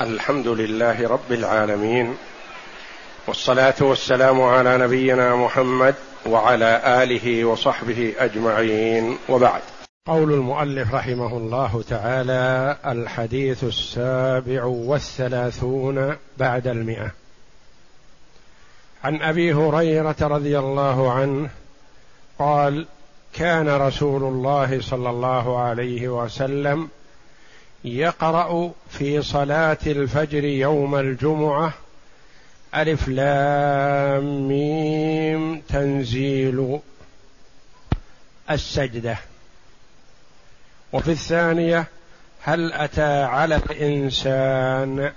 الحمد لله رب العالمين والصلاة والسلام على نبينا محمد وعلى آله وصحبه أجمعين وبعد. قول المؤلف رحمه الله تعالى الحديث السابع والثلاثون بعد المئة. عن أبي هريرة رضي الله عنه قال كان رسول الله صلى الله عليه وسلم يقرأ في صلاة الفجر يوم الجمعة ألف لام ميم تنزيل السجدة. وفي الثانية هل أتى على الإنسان؟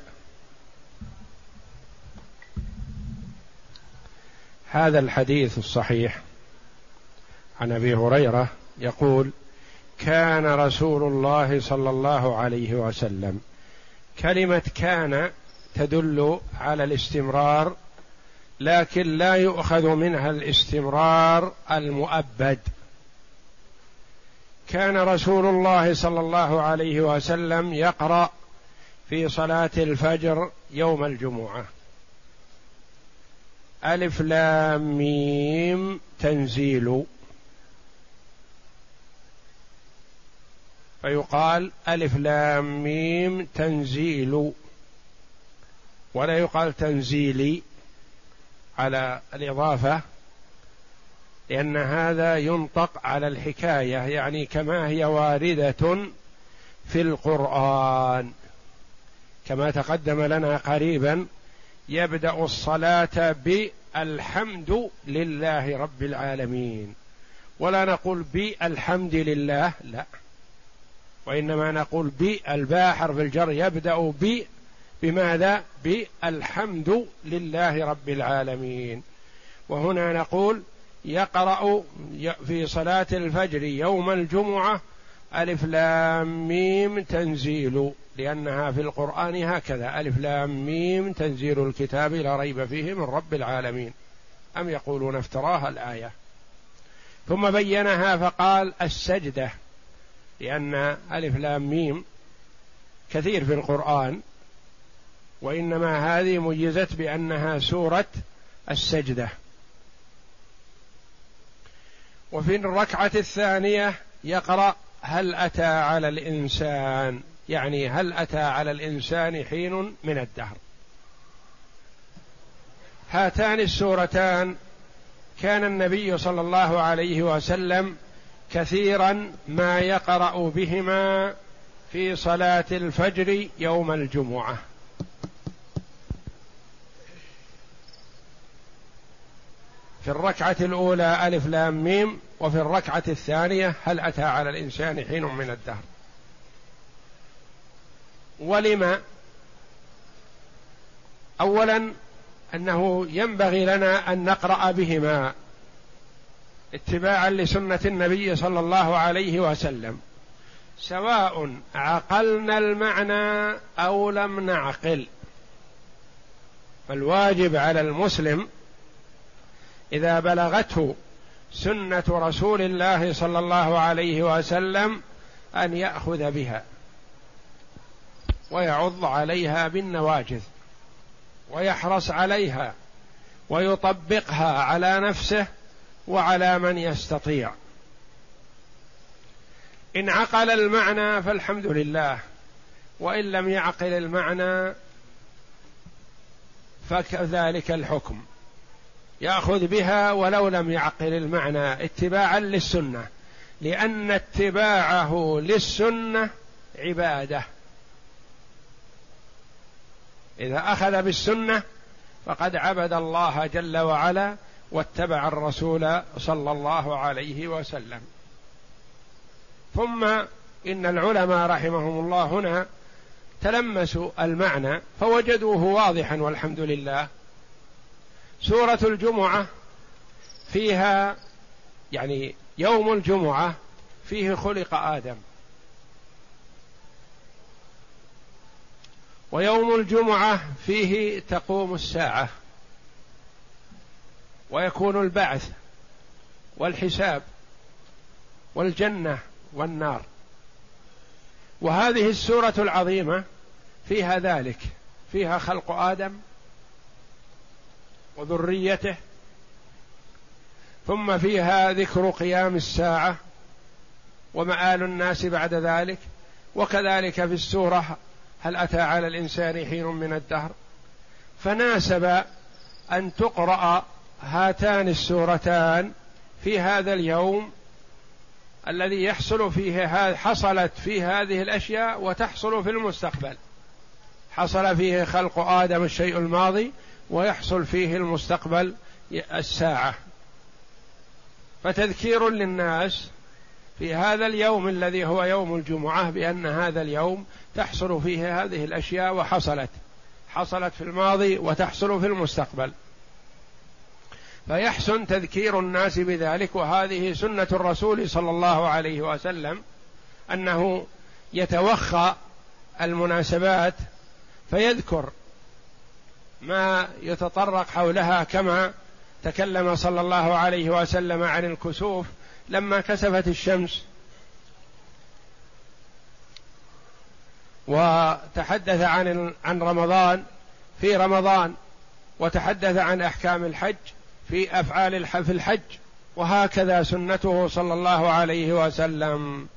هذا الحديث الصحيح. عن أبي هريرة يقول كان رسول الله صلى الله عليه وسلم. كلمة كان تدل على الاستمرار لكن لا يؤخذ منها الاستمرار المؤبد. كان رسول الله صلى الله عليه وسلم يقرأ في صلاة الفجر يوم الجمعة. ألف لام ميم تنزيل. فيقال ألف لام ميم تنزيل. ولا يقال تنزيلي على الإضافة لأن هذا ينطق على الحكاية يعني كما هي واردة في القرآن. كما تقدم لنا قريبا يبدأ الصلاة بالحمد لله رب العالمين. ولا نقول بالحمد لله لا. وإنما نقول بالباء حرف الجر يبدأ ب بماذا؟ بالحمد لله رب العالمين. وهنا نقول يقرأ في صلاة الفجر يوم الجمعة ألف لام ميم تنزيل لأنها في القرآن هكذا. ألف لام ميم تنزيل الكتاب لا ريب فيه من رب العالمين. أم يقولون افتراها الآية؟ ثم بينها فقال السجدة. لأن ألف لام ميم كثير في القرآن وإنما هذه ميزت بأنها سورة السجدة. وفي الركعة الثانية يقرأ هل أتى على الإنسان؟ يعني هل أتى على الإنسان حين من الدهر؟ هاتان السورتان. كان النبي صلى الله عليه وسلم كثيرا ما يقرأ بهما في صلاة الفجر يوم الجمعة. في الركعة الأولى ألف لام ميم وفي الركعة الثانية هل أتى على الإنسان حين من الدهر؟ ولم اولا أنه ينبغي لنا أن نقرأ بهما. اتباعا لسنة النبي صلى الله عليه وسلم. سواء عقلنا المعنى أو لم نعقل. فالواجب على المسلم إذا بلغته سنة رسول الله صلى الله عليه وسلم أن يأخذ بها ويعض عليها بالنواجذ ويحرص عليها ويطبقها على نفسه وعلى من يستطيع. إن عقل المعنى فالحمد لله وإن لم يعقل المعنى فكذلك الحكم. يأخذ بها ولو لم يعقل المعنى اتباعا للسنة لأن اتباعه للسنة عبادة. إذا أخذ بالسنة فقد عبد الله جل وعلا واتبع الرسول صلى الله عليه وسلم. ثم إن العلماء رحمهم الله هنا تلمسوا المعنى فوجدوه واضحا والحمد لله. سورة الجمعة فيها يعني يوم الجمعة فيه خلق آدم. ويوم الجمعة فيه تقوم الساعة. ويكون البعث والحساب والجنة والنار. وهذه السورة العظيمة فيها ذلك فيها خلق آدم وذريته ثم فيها ذكر قيام الساعة ومآل الناس بعد ذلك. وكذلك في السورة هل أتى على الإنسان حين من الدهر؟ فناسب أن تقرأ هاتان السورتان في هذا اليوم الذي يحصل فيه حصلت فيه هذه الأشياء وتحصل في المستقبل. حصل فيه خلق آدم الشيء الماضي ويحصل فيه المستقبل الساعة. فتذكير للناس في هذا اليوم الذي هو يوم الجمعة بأن هذا اليوم تحصل فيه هذه الأشياء وحصلت. حصلت في الماضي وتحصل في المستقبل. فيحسن تذكير الناس بذلك وهذه سنة الرسول صلى الله عليه وسلم أنه يتوخى المناسبات فيذكر ما يتطرق حولها كما تكلم صلى الله عليه وسلم عن الكسوف لما كسفت الشمس. وتحدث عن عن رمضان في رمضان وتحدث عن أحكام الحج في أفعال في الحج وهكذا سنته صلى الله عليه وسلم.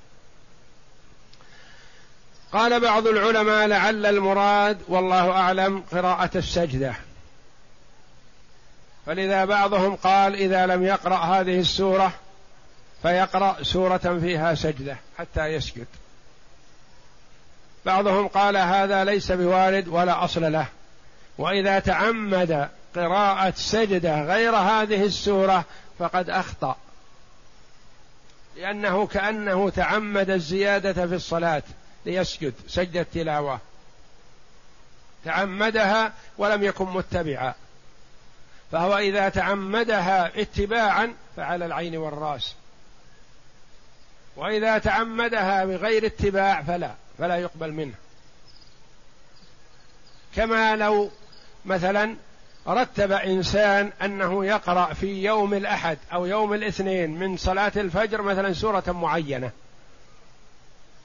قال بعض العلماء لعل المراد والله أعلم قراءة السجدة. فلذا بعضهم قال إذا لم يقرأ هذه السورة فيقرأ سورة فيها سجدة حتى يسجد. بعضهم قال هذا ليس بوارد ولا أصل له. وإذا تعمد قراءة سجدة غير هذه السورة فقد أخطأ. لأنه كأنه تعمد الزيادة في الصلاة ليسجد سجد تلاوه تعمدها ولم يكن متبعا. فهو إذا تعمدها اتباعا فعلى العين والرأس. وإذا تعمدها بغير اتباع فلا فلا يقبل منه. كما لو مثلا رتب إنسان أنه يقرأ في يوم الأحد أو يوم الاثنين من صلاة الفجر مثلا سورة معينة.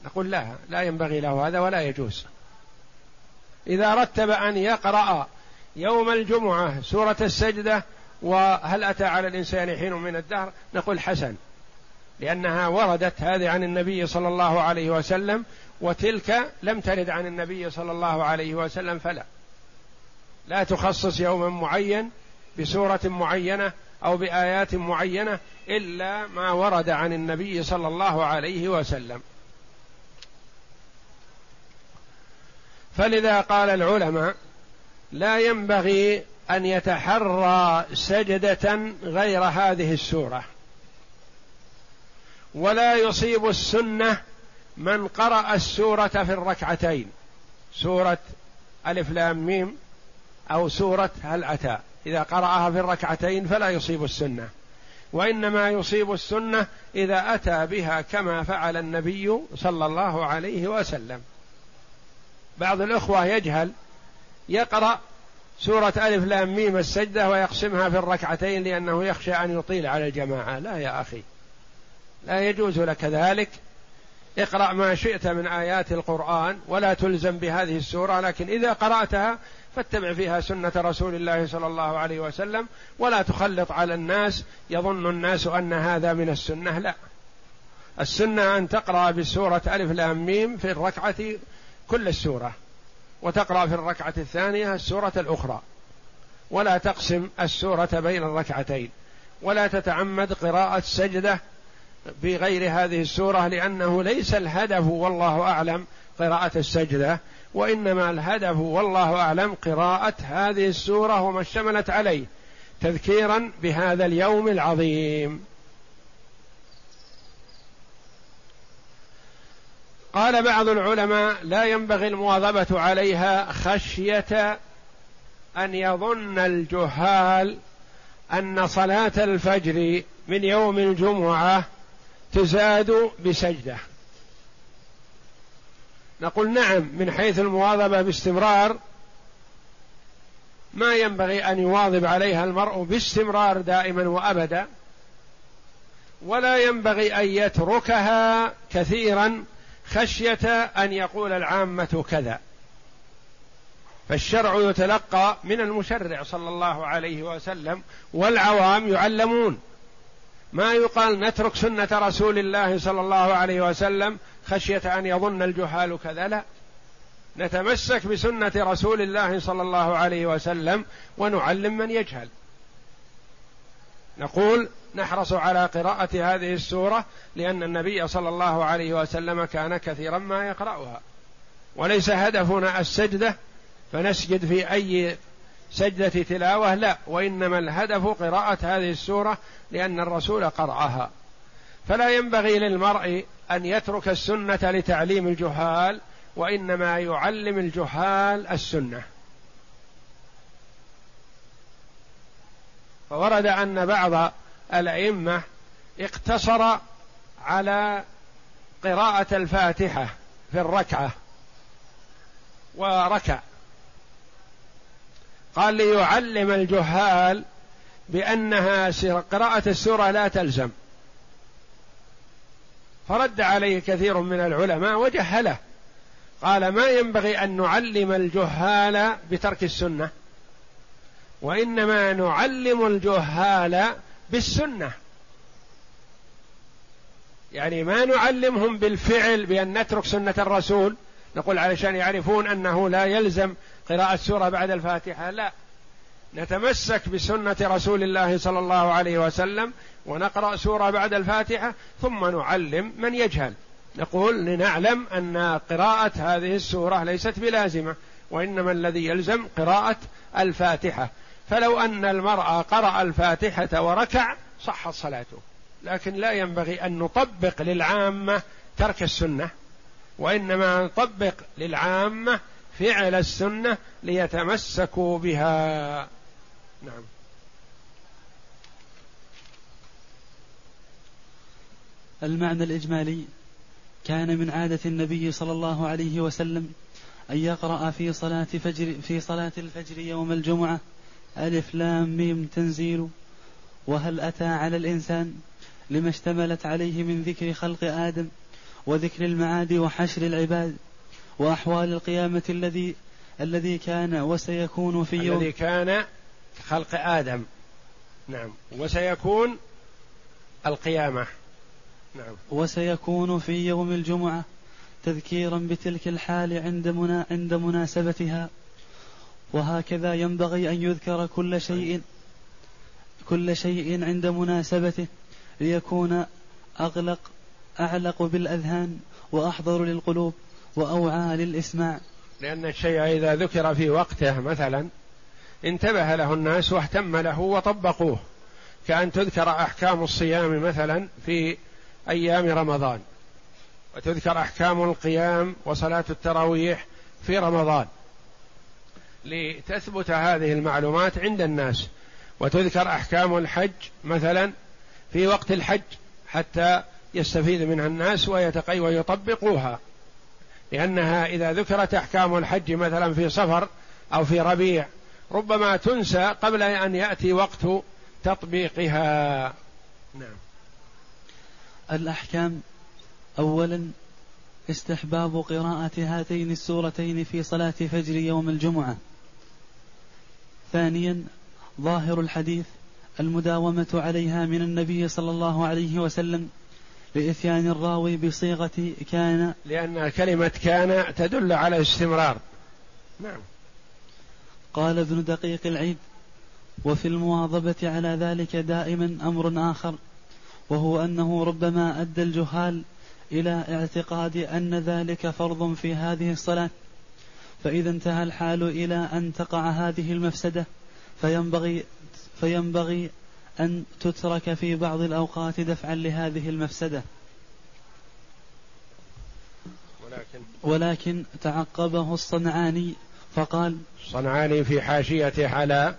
نقول لا لا ينبغي له هذا ولا يجوز. إذا رتب أن يقرأ يوم الجمعة سورة السجدة وهل أتى على الإنسان حين من الدهر؟ نقول حسن لأنها وردت هذه عن النبي صلى الله عليه وسلم وتلك لم ترد عن النبي صلى الله عليه وسلم فلا. لا تخصص يوما معين بسورة معينة أو بآيات معينة إلا ما ورد عن النبي صلى الله عليه وسلم. فلذا قال العلماء لا ينبغي أن يتحرى سجدة غير هذه السورة. ولا يصيب السنة من قرأ السورة في الركعتين. سورة ألف لام ميم. أو سورة هل أتى. إذا قرأها في الركعتين فلا يصيب السنة. وإنما يصيب السنة إذا أتى بها كما فعل النبي صلى الله عليه وسلم. بعض الإخوة يجهل يقرأ سورة ألف لام ميم السجدة ويقسمها في الركعتين لأنه يخشى أن يطيل على الجماعة. لا يا أخي. لا يجوز لك ذلك. اقرأ ما شئت من آيات القرآن ولا تلزم بهذه السورة لكن إذا قرأتها فاتبع فيها سنة رسول الله صلى الله عليه وسلم ولا تخلط على الناس. يظن الناس أن هذا من السنة. لا. السنة أن تقرأ بسورة ألف لام ميم في الركعة كل السورة وتقرأ في الركعة الثانية السورة الأخرى. ولا تقسم السورة بين الركعتين. ولا تتعمد قراءة سجدة بغير هذه السورة لأنه ليس الهدف والله أعلم قراءة السجدة. وإنما الهدف والله أعلم قراءة هذه السورة وما اشتملت عليه تذكيرا بهذا اليوم العظيم. قال بعض العلماء لا ينبغي المواظبة عليها خشية أن يظن الجهال أن صلاة الفجر من يوم الجمعة تزاد بسجدة. نقول نعم من حيث المواظبة باستمرار ما ينبغي أن يواظب عليها المرء باستمرار دائما وأبدا ولا ينبغي أن يتركها كثيرا خشية أن يقول العامة كذا. فالشرع يتلقى من المشرع صلى الله عليه وسلم والعوام يعلمون. ما يقال نترك سنة رسول الله صلى الله عليه وسلم خشية أن يظن الجهال كذا لا. نتمسك بسنة رسول الله صلى الله عليه وسلم ونعلم من يجهل. نقول نحرص على قراءة هذه السورة لأن النبي صلى الله عليه وسلم كان كثيرا ما يقرأها. وليس هدفنا السجدة فنسجد في أي سجدة تلاوة لا. وإنما الهدف قراءة هذه السورة لأن الرسول قرأها. فلا ينبغي للمرء أن يترك السنة لتعليم الجهال وإنما يعلم الجهال السنة. فورد أن بعض الأئمة اقتصر على قراءة الفاتحة في الركعة وركع. قال ليعلم الجهال بأنها قراءة السورة لا تلزم. فرد عليه كثير من العلماء وجهله. قال ما ينبغي أن نعلم الجهال بترك السنة وإنما نعلم الجهال بالسنة. يعني ما نعلمهم بالفعل بأن نترك سنة الرسول نقول علشان يعرفون أنه لا يلزم قراءة سورة بعد الفاتحة لا. نتمسك بسنة رسول الله صلى الله عليه وسلم ونقرأ سورة بعد الفاتحة ثم نعلم من يجهل. نقول لنعلم أن قراءة هذه السورة ليست بلازمة وإنما الذي يلزم قراءة الفاتحة. فلو أن المرأة قرأ الفاتحة وركع صحت صلاته لكن لا ينبغي أن نطبق للعامة ترك السنة وإنما نطبق للعامة فعل السنة ليتمسكوا بها. نعم. المعنى الإجمالي كان من عادة النبي صلى الله عليه وسلم أن يقرأ في صلاة فجر في صلاة الفجر يوم الجمعة ألف لام ميم تنزيل وهل أتى على الإنسان لما اشتملت عليه من ذكر خلق آدم وذكر المعاد وحشر العباد وأحوال القيامة الذي الذي كان وسيكون في يوم الذي كان خلق آدم. نعم. وسيكون القيامة. نعم. وسيكون في يوم الجمعة تذكيرا بتلك الحال عند منا عند مناسبتها. وهكذا ينبغي أن يذكر كل شيء كل شيء عند مناسبته ليكون أغلق أعلق بالأذهان وأحضر للقلوب وأوعى للإسماع. لأن الشيء إذا ذكر في وقته مثلا انتبه له الناس واهتم له وطبقوه كأن تذكر أحكام الصيام مثلا في أيام رمضان وتذكر أحكام القيام وصلاة التراويح في رمضان. لتثبت هذه المعلومات عند الناس وتذكر أحكام الحج مثلا في وقت الحج حتى يستفيد منها الناس ويتقي ويطبقوها. لأنها إذا ذكرت أحكام الحج مثلا في صفر أو في ربيع ربما تنسى قبل أن يأتي وقت تطبيقها. نعم. الأحكام. أولا استحباب قراءة هاتين السورتين في صلاة فجر يوم الجمعة. ثانيا ظاهر الحديث المداومة عليها من النبي صلى الله عليه وسلم لإتيان الراوي بصيغة كان. لأن كلمة كان تدل على استمرار. نعم. قال ابن دقيق العيد وفي المواظبة على ذلك دائما أمر آخر وهو أنه ربما أدى الجهال إلى اعتقاد أن ذلك فرض في هذه الصلاة. فإذا انتهى الحال إلى أن تقع هذه المفسدة فينبغي فينبغي أن تترك في بعض الأوقات دفعا لهذه المفسدة. ولكن ولكن تعقبه الصنعاني فقال الصنعاني في حاشيته على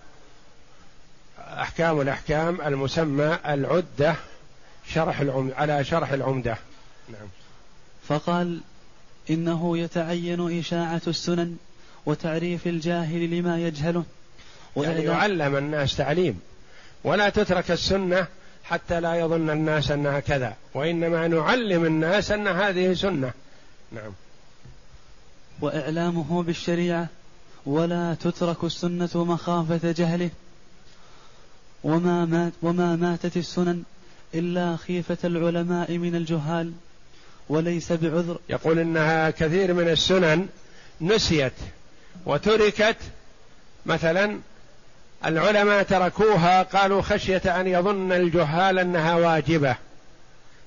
أحكام الأحكام المسمى العدة شرح العمدة على شرح العمدة. نعم. فقال إنه يتعين إشاعة السنن وتعريف الجاهل لما يجهله. يعني يعلم الناس تعليم. ولا تترك السنة حتى لا يظن الناس أنها كذا وإنما نعلم الناس أن هذه سنة. نعم. وإعلامه بالشريعة ولا تترك السنة مخافة جهله. وما مات وما ماتت السنن إلا خيفة العلماء من الجهال وليس بعذر. يقول إنها كثير من السنن نسيت وتركت. مثلا العلماء تركوها قالوا خشية أن يظن الجهال أنها واجبة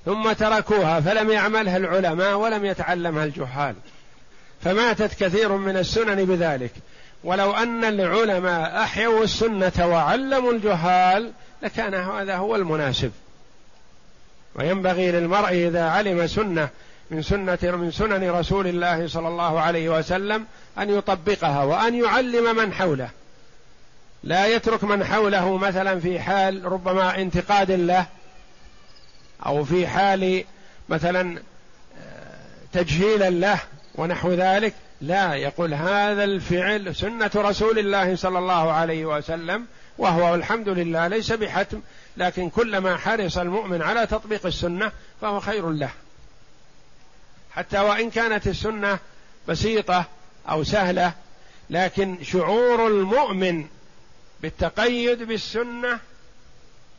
ثم تركوها فلم يعملها العلماء ولم يتعلمها الجهال. فماتت كثير من السنن بذلك. ولو أن العلماء أحيوا السنة وعلموا الجهال لكان هذا هو المناسب. وينبغي للمرء إذا علم سنة من سنة من سنن رسول الله صلى الله عليه وسلم أن يطبقها وأن يعلم من حوله. لا يترك من حوله مثلا في حال ربما انتقاد له أو في حال مثلا آه، تجهيلا له ونحو ذلك لا يقول هذا الفعل سنة رسول الله صلى الله عليه وسلم وهو الحمد لله ليس بحتم لكن كلما حرص المؤمن على تطبيق السنة فهو خير له. حتى وإن كانت السنة بسيطة أو سهلة لكن شعور المؤمن بالتقيد بالسنة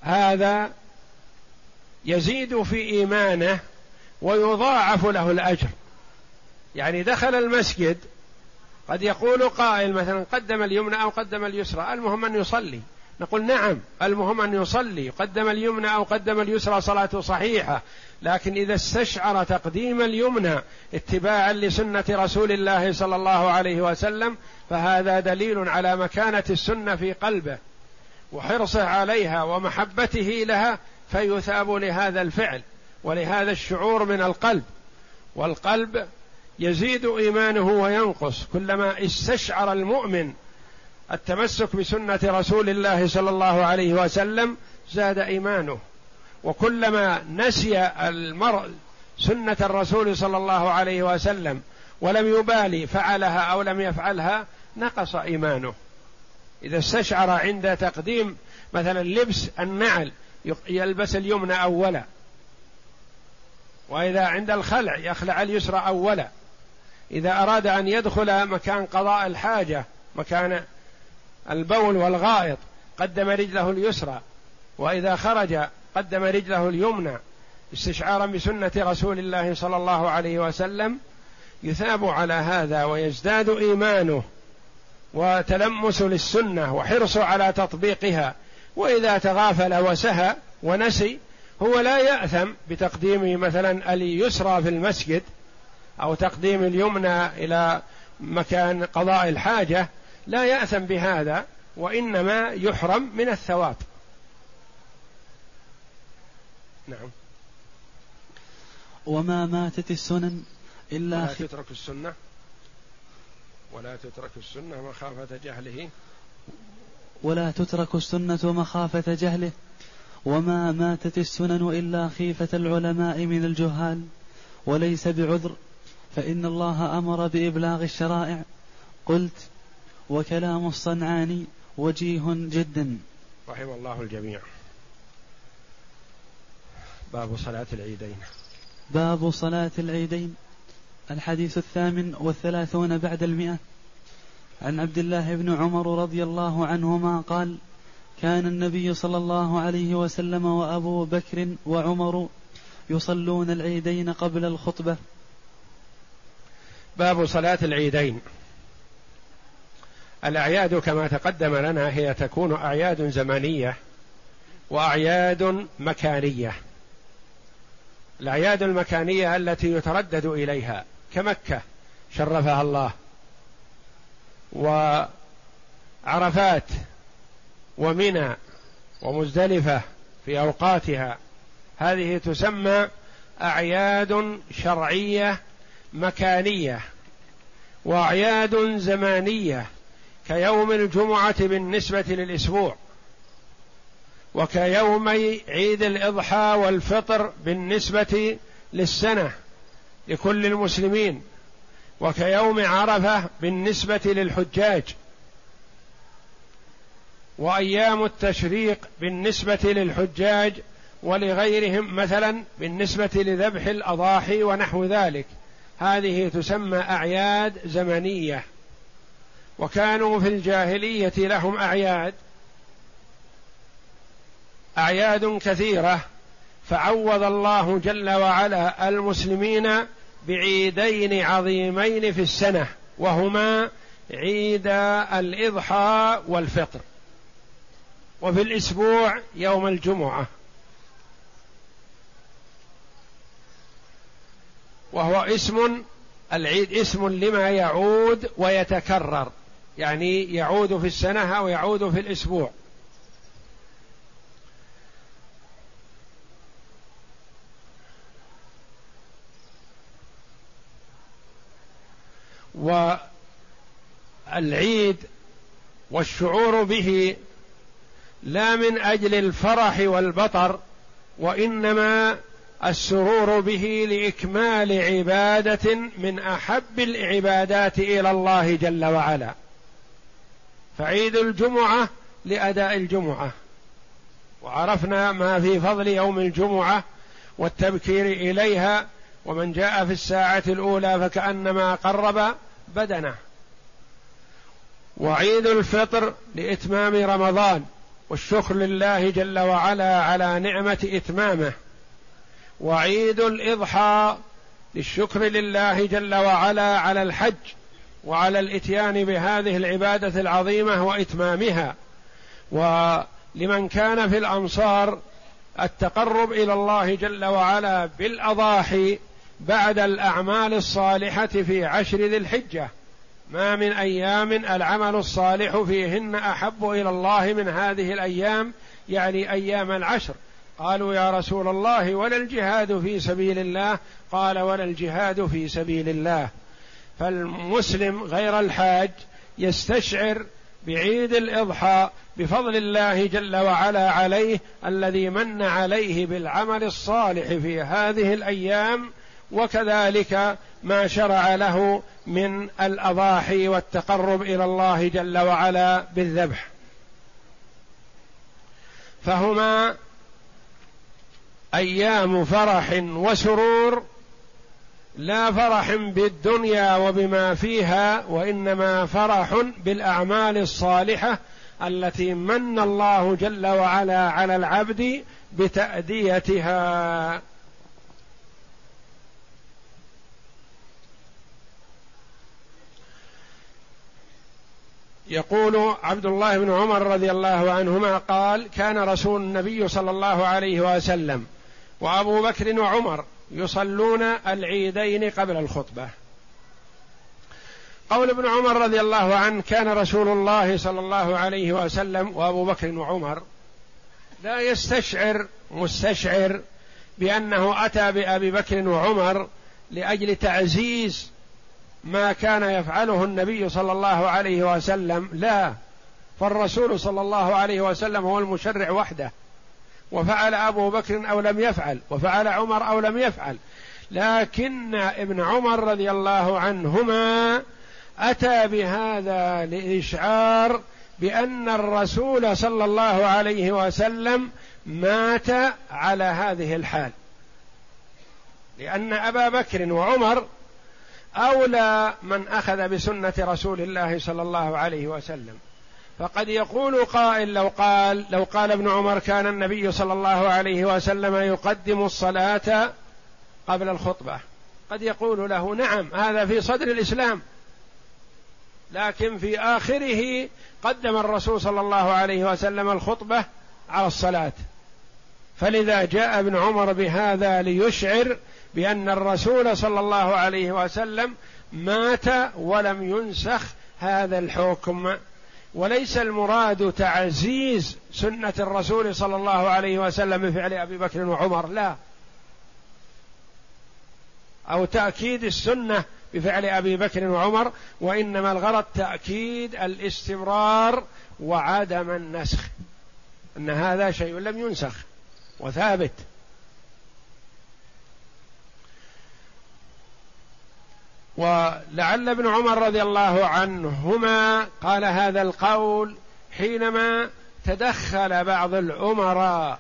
هذا يزيد في إيمانه ويضاعف له الأجر. يعني دخل المسجد قد يقول قائل مثلا قدم اليمنى أو قدم اليسرى المهم أن يصلي. نقول نعم المهم أن يصلي. قدم اليمنى أو قدم اليسرى صلاته صحيحة لكن إذا استشعر تقديم اليمنى اتباعا لسنة رسول الله صلى الله عليه وسلم فهذا دليل على مكانة السنة في قلبه وحرصه عليها ومحبته لها فيثاب لهذا الفعل ولهذا الشعور من القلب. والقلب يزيد إيمانه وينقص كلما استشعر المؤمن التمسك بسنة رسول الله صلى الله عليه وسلم زاد إيمانه. وكلما نسي المرء سنة الرسول صلى الله عليه وسلم ولم يبالي فعلها أو لم يفعلها نقص إيمانه. إذا استشعر عند تقديم مثلا لبس النعل يلبس اليمنى أولا. وإذا عند الخلع يخلع اليسرى أولا. إذا أراد أن يدخل مكان قضاء الحاجة مكان البول والغائط قدم رجله اليسرى وإذا خرج قدم رجله اليمنى استشعارا بسنة رسول الله صلى الله عليه وسلم يثاب على هذا ويزداد إيمانه وتلمس للسنة وحرصه على تطبيقها وإذا تغافل وسهى ونسي هو لا يأثم بتقديم مثلا اليسرى في المسجد أو تقديم اليمنى إلى مكان قضاء الحاجة لا يأثم بهذا وإنما يحرم من الثواب. نعم. وما ماتت السنن إلا ولا تترك السنة. ولا تترك السنة مخافة جهله. ولا تترك السنة مخافة جهله. وما ماتت السنن إلا خيفة العلماء من الجهال. وليس بعذر فإن الله أمر بإبلاغ الشرائع. قلت وكلام الصنعاني وجيه جدا. رحم الله الجميع. باب صلاة العيدين. باب صلاة العيدين. الحديث الثامن والثلاثون بعد المئة. عن عبد الله بن عمر رضي الله عنهما قال كان النبي صلى الله عليه وسلم وأبو بكر وعمر يصلون العيدين قبل الخطبة. باب صلاة العيدين. الأعياد كما تقدم لنا هي تكون أعياد زمانية وأعياد مكانية. الأعياد المكانية التي يتردد إليها كمكة شرفها الله وعرفات ومنى ومزدلفة في أوقاتها. هذه تسمى أعياد شرعية مكانية وأعياد زمانية كيوم الجمعة بالنسبة للأسبوع وكيومي عيد الإضحى والفطر بالنسبة للسنة لكل المسلمين وكيوم عرفة بالنسبة للحجاج وأيام التشريق بالنسبة للحجاج ولغيرهم مثلا بالنسبة لذبح الأضاحي ونحو ذلك هذه تسمى أعياد زمنية وكانوا في الجاهلية لهم أعياد. أعياد كثيرة فعوض الله جل وعلا المسلمين بعيدين عظيمين في السنة وهما عيد الإضحى والفطر. وفي الأسبوع يوم الجمعة. وهو اسم العيد اسم لما يعود ويتكرر. يعني يعود في السنة أو يعود في الأسبوع. والعيد والشعور به لا من أجل الفرح والبطر وإنما السرور به لإكمال عبادة من أحب العبادات إلى الله جل وعلا. فعيد الجمعة لأداء الجمعة. وعرفنا ما في فضل يوم الجمعة والتبكير إليها ومن جاء في الساعة الأولى فكأنما قرب بدنه. وعيد الفطر لإتمام رمضان والشكر لله جل وعلا على نعمة إتمامه. وعيد الإضحى للشكر لله جل وعلا على الحج وعلى الإتيان بهذه العبادة العظيمة وإتمامها. ولمن كان في الامصار التقرب إلى الله جل وعلا بالأضاحي بعد الأعمال الصالحة في عشر ذي الحجة ما من أيام العمل الصالح فيهن أحب إلى الله من هذه الأيام يعني أيام العشر. قالوا يا رسول الله ولا الجهاد في سبيل الله؟ قال ولا الجهاد في سبيل الله. فالمسلم غير الحاج يستشعر بعيد الإضحى بفضل الله جل وعلا عليه الذي من عليه بالعمل الصالح في هذه الأيام وكذلك ما شرع له من الأضاحي والتقرب إلى الله جل وعلا بالذبح. فهما أيام فرح وسرور لا فرح بالدنيا وبما فيها وإنما فرح بالأعمال الصالحة التي من الله جل وعلا على العبد بتأديتها. يقول عبد الله بن عمر رضي الله عنهما قال كان رسول النبي صلى الله عليه وسلم وابو بكر وعمر يصلون العيدين قبل الخطبة. قول ابن عمر رضي الله عنه كان رسول الله صلى الله عليه وسلم وابو بكر وعمر لا يستشعر مستشعر بأنه أتى بأبي بكر وعمر لأجل تعزيز ما كان يفعله النبي صلى الله عليه وسلم. لا فالرسول صلى الله عليه وسلم هو المشرع وحده. وفعل أبو بكر أو لم يفعل وفعل عمر أو لم يفعل. لكن ابن عمر رضي الله عنهما أتى بهذا لإشعار بأن الرسول صلى الله عليه وسلم مات على هذه الحال. لأن أبا بكر وعمر أولى من أخذ بسنة رسول الله صلى الله عليه وسلم. فقد يقول قائل لو قال لو قال ابن عمر كان النبي صلى الله عليه وسلم يقدم الصلاة قبل الخطبة. قد يقول له نعم هذا في صدر الإسلام. لكن في آخره قدم الرسول صلى الله عليه وسلم الخطبة على الصلاة. فلذا جاء ابن عمر بهذا ليشعر بأن الرسول صلى الله عليه وسلم مات ولم ينسخ هذا الحكم. وليس المراد تعزيز سنة الرسول صلى الله عليه وسلم بفعل أبي بكر وعمر لا. أو تأكيد السنة بفعل أبي بكر وعمر وإنما الغرض تأكيد الاستمرار وعدم النسخ. إن هذا شيء لم ينسخ وثابت. ولعل ابن عمر رضي الله عنهما قال هذا القول حينما تدخل بعض الامراء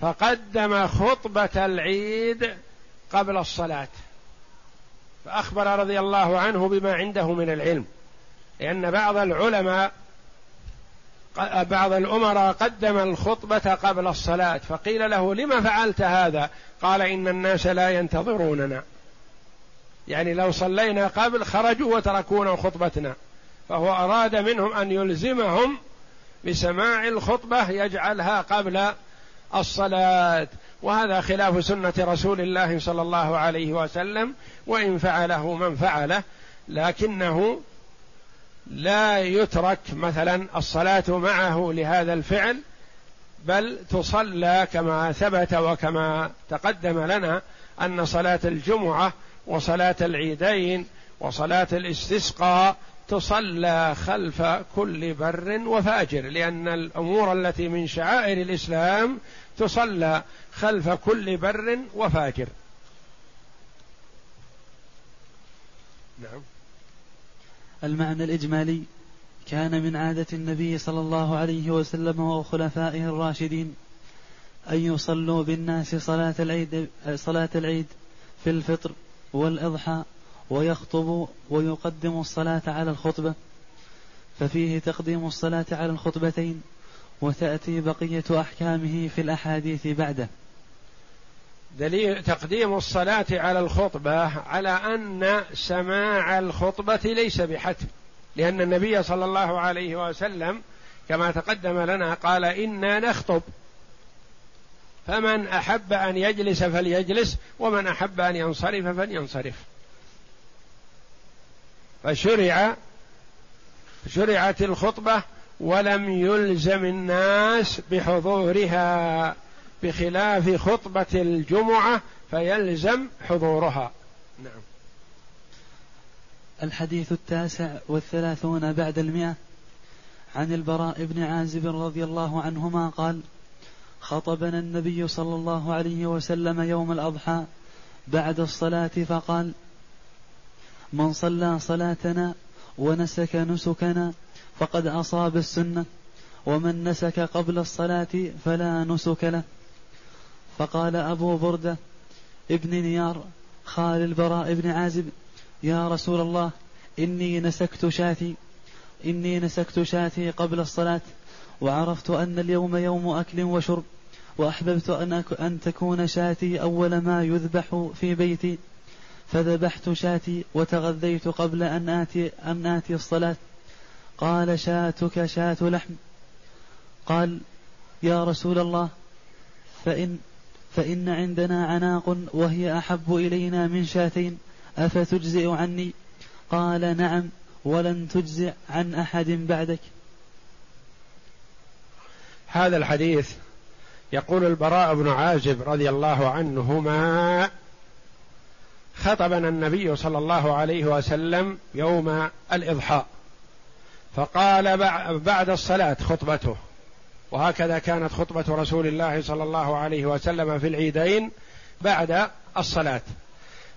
فقدم خطبة العيد قبل الصلاة. فأخبر رضي الله عنه بما عنده من العلم لأن بعض العلماء بعض الأمراء قدم الخطبة قبل الصلاة فقيل له لم فعلت هذا؟ قال إن الناس لا ينتظروننا. يعني لو صلينا قبل خرجوا وتركونا خطبتنا. فهو أراد منهم أن يلزمهم بسماع الخطبة يجعلها قبل الصلاة. وهذا خلاف سنة رسول الله صلى الله عليه وسلم وإن فعله من فعله لكنه لا يترك مثلا الصلاة معه لهذا الفعل بل تصلى كما ثبت وكما تقدم لنا أن صلاة الجمعة وصلاة العيدين وصلاة الاستسقاء تصلى خلف كل بر وفاجر لأن الأمور التي من شعائر الإسلام تصلى خلف كل بر وفاجر. نعم. المعنى الإجمالي كان من عادة النبي صلى الله عليه وسلم وخلفائه الراشدين أن يصلوا بالناس صلاة العيد صلاة العيد في الفطر. والإضحى ويخطب ويقدم الصلاة على الخطبة ففيه تقديم الصلاة على الخطبتين وتأتي بقية أحكامه في الأحاديث بعده. دليل تقديم الصلاة على الخطبة على أن سماع الخطبة ليس بحتم لأن النبي صلى الله عليه وسلم كما تقدم لنا قال إنا نخطب. فمن أحب أن يجلس فليجلس ومن أحب أن ينصرف فلينصرف. فشرع شرعت الخطبة ولم يلزم الناس بحضورها. بخلاف خطبة الجمعة فيلزم حضورها. نعم. الحديث التاسع والثلاثون بعد المئة عن البراء بن عازب رضي الله عنهما قال خطبنا النبي صلى الله عليه وسلم يوم الأضحى بعد الصلاة فقال من صلى صلاتنا ونسك نسكنا فقد أصاب السنة ومن نسك قبل الصلاة فلا نسك له. فقال أبو بردة ابن نيار خال البراء بن عازب يا رسول الله إني نسكت شاتي إني نسكت شاتي قبل الصلاة وعرفت أن اليوم يوم أكل وشرب وأحببت أن, أن تكون شاتي أول ما يذبح في بيتي. فذبحت شاتي وتغذيت قبل أن آتي أن آتي الصلاة. قال شاتك شاة لحم. قال يا رسول الله فإن فإن عندنا عناق وهي أحب إلينا من شاتين أفتجزئ عني؟ قال نعم ولن تجزئ عن أحد بعدك. هذا الحديث يقول البراء بن عازب رضي الله عنهما خطبنا النبي صلى الله عليه وسلم يوم الإضحى فقال بعد الصلاة خطبته وهكذا كانت خطبة رسول الله صلى الله عليه وسلم في العيدين بعد الصلاة.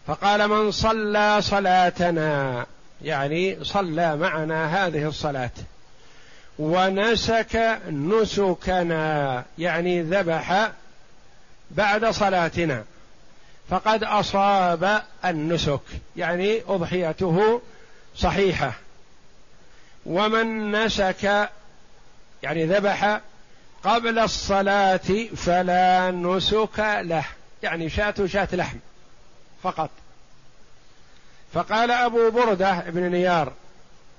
فقال من صلى صلاتنا يعني صلى معنا هذه الصلاة. ونسك نسكنا يعني ذبح بعد صلاتنا. فقد أصاب النسك يعني أضحيته صحيحة. ومن نسك يعني ذبح قبل الصلاة فلا نسك له يعني شاة شاة لحم فقط. فقال أبو بردة بن نيار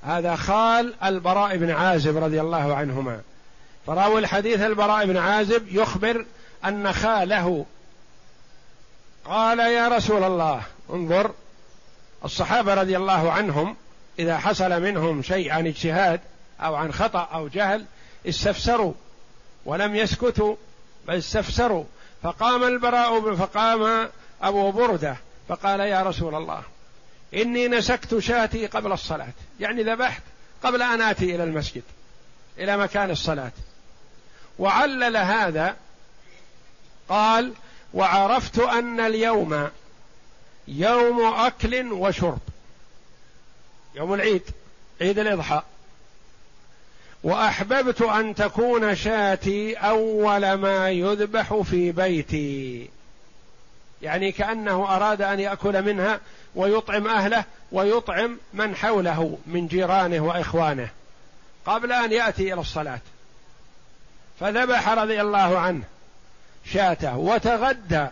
هذا خال البراء بن عازب رضي الله عنهما. فراوي الحديث البراء بن عازب يخبر أن خاله قال يا رسول الله انظر الصحابة رضي الله عنهم إذا حصل منهم شيء عن اجتهاد أو عن خطأ أو جهل استفسروا ولم يسكتوا بل استفسروا. فقام البراء فقام أبو بردة فقال يا رسول الله إني نسكت شاتي قبل الصلاة. يعني ذبحت قبل أن آتي إلى المسجد إلى مكان الصلاة. وعلل هذا قال وعرفت أن اليوم يوم أكل وشرب. يوم العيد عيد الإضحى. وأحببت أن تكون شاتي أول ما يذبح في بيتي. يعني كأنه أراد أن يأكل منها ويطعم أهله ويطعم من حوله من جيرانه وإخوانه قبل أن يأتي إلى الصلاة. فذبح رضي الله عنه شاته وتغدى.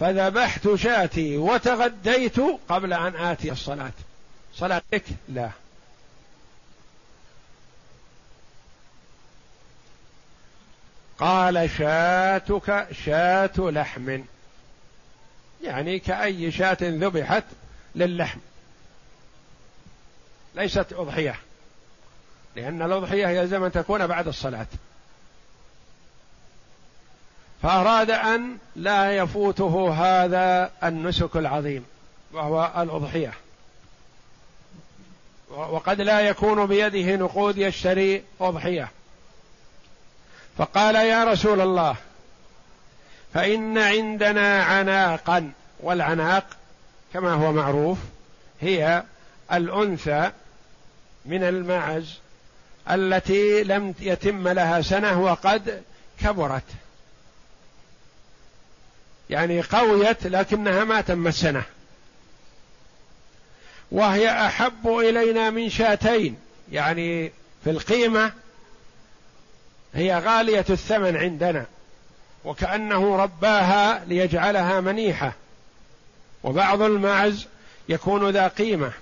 فذبحت شاتي وتغديت قبل أن آتي الصلاة. صلاتك لا. قال شاتك شاة لحم. يعني كأي شاة ذبحت للحم. ليست أضحية لأن الأضحية يلزم أن تكون بعد الصلاة. فأراد أن لا يفوته هذا النسك العظيم وهو الأضحية. وقد لا يكون بيده نقود يشتري أضحية. فقال يا رسول الله فإن عندنا عناقا والعناق كما هو معروف هي الأنثى من المعز التي لم يتم لها سنة وقد كبرت. يعني قويت لكنها ما تمت سنة وهي أحب إلينا من شاتين يعني في القيمة هي غالية الثمن عندنا. وكأنه رباها ليجعلها منيحة. وبعض المعز يكون ذا قيمة.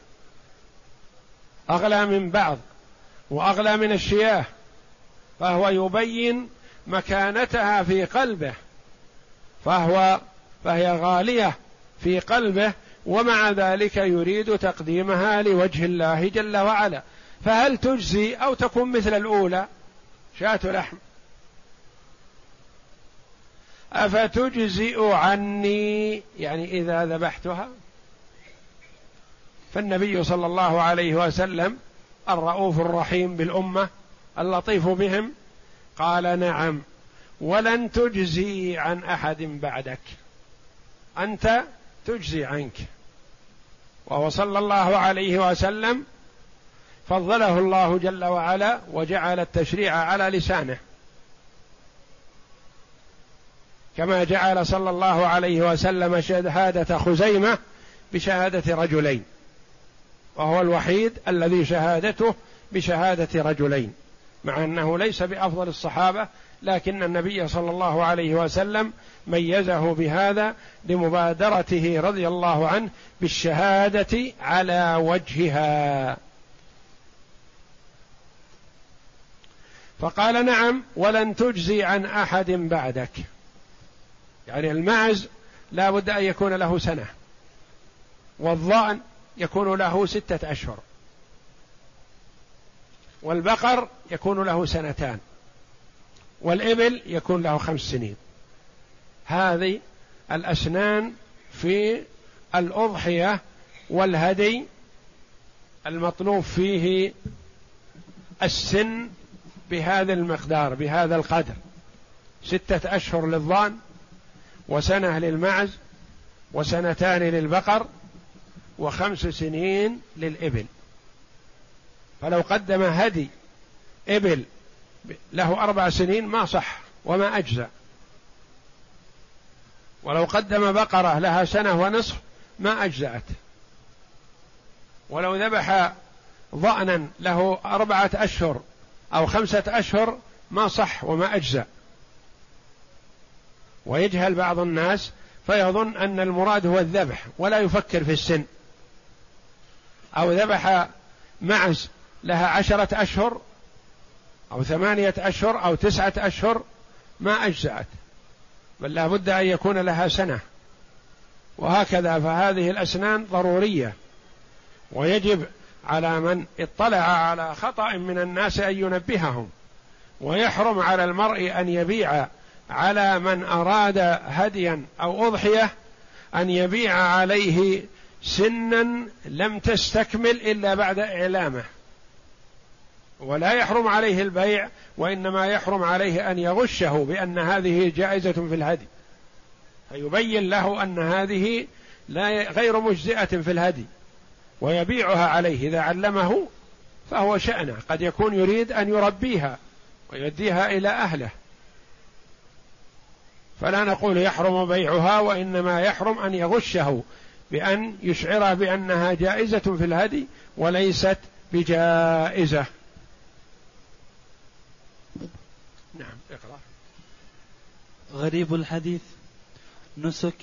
أغلى من بعض وأغلى من الشياه. فهو يبين مكانتها في قلبه. فهو فهي غالية في قلبه ومع ذلك يريد تقديمها لوجه الله جل وعلا. فهل تجزي أو تكون مثل الأولى؟ شاة لحم. أفتجزئ عني؟ يعني إذا ذبحتها؟ فالنبي صلى الله عليه وسلم الرؤوف الرحيم بالأمة اللطيف بهم قال نعم ولن تجزي عن أحد بعدك أنت تجزي عنك. وهو صلى الله عليه وسلم فضله الله جل وعلا وجعل التشريع على لسانه. كما جعل صلى الله عليه وسلم شهادة خزيمة بشهادة رجلين. وهو الوحيد الذي شهادته بشهادة رجلين. مع أنه ليس بأفضل الصحابة لكن النبي صلى الله عليه وسلم ميزه بهذا لمبادرته رضي الله عنه بالشهادة على وجهها. فقال نعم ولن تجزي عن أحد بعدك. يعني المعز لا بد أن يكون له سنة والظان يكون له ستة أشهر والبقر يكون له سنتان والإبل يكون له خمس سنين. هذه الأسنان في الأضحية والهدي المطلوب فيه السن بهذا المقدار بهذا القدر. ستة أشهر للضأن وسنة للمعز وسنتان للبقر وخمس سنين للإبل. فلو قدم هدي إبل له أربع سنين ما صح وما أجزأ. ولو قدم بقرة لها سنة ونصف ما أجزأت. ولو ذبح ضأنا له أربعة أشهر أو خمسة أشهر ما صح وما أجزأ. ويجهل بعض الناس فيظن أن المراد هو الذبح ولا يفكر في السن. أو ذبح معز لها عشرة أشهر أو ثمانية أشهر أو تسعة أشهر ما أجزأت. بل لا بد أن يكون لها سنة. وهكذا فهذه الأسنان ضرورية. ويجب على من اطلع على خطأ من الناس أن ينبههم. ويحرم على المرء أن يبيع على من أراد هديا أو أضحية أن يبيع عليه سنا لم تستكمل إلا بعد إعلامه. ولا يحرم عليه البيع وإنما يحرم عليه أن يغشه بأن هذه جائزة في الهدي. فيبين له أن هذه لا غير مجزئة في الهدي ويبيعها عليه. إذا علمه فهو شأنه قد يكون يريد أن يربيها ويؤديها إلى أهله. فلا نقول يحرم بيعها وإنما يحرم أن يغشه بأن يشعره بأنها جائزة في الهدي وليست بجائزة. نعم اقرأ. غريب الحديث. نسك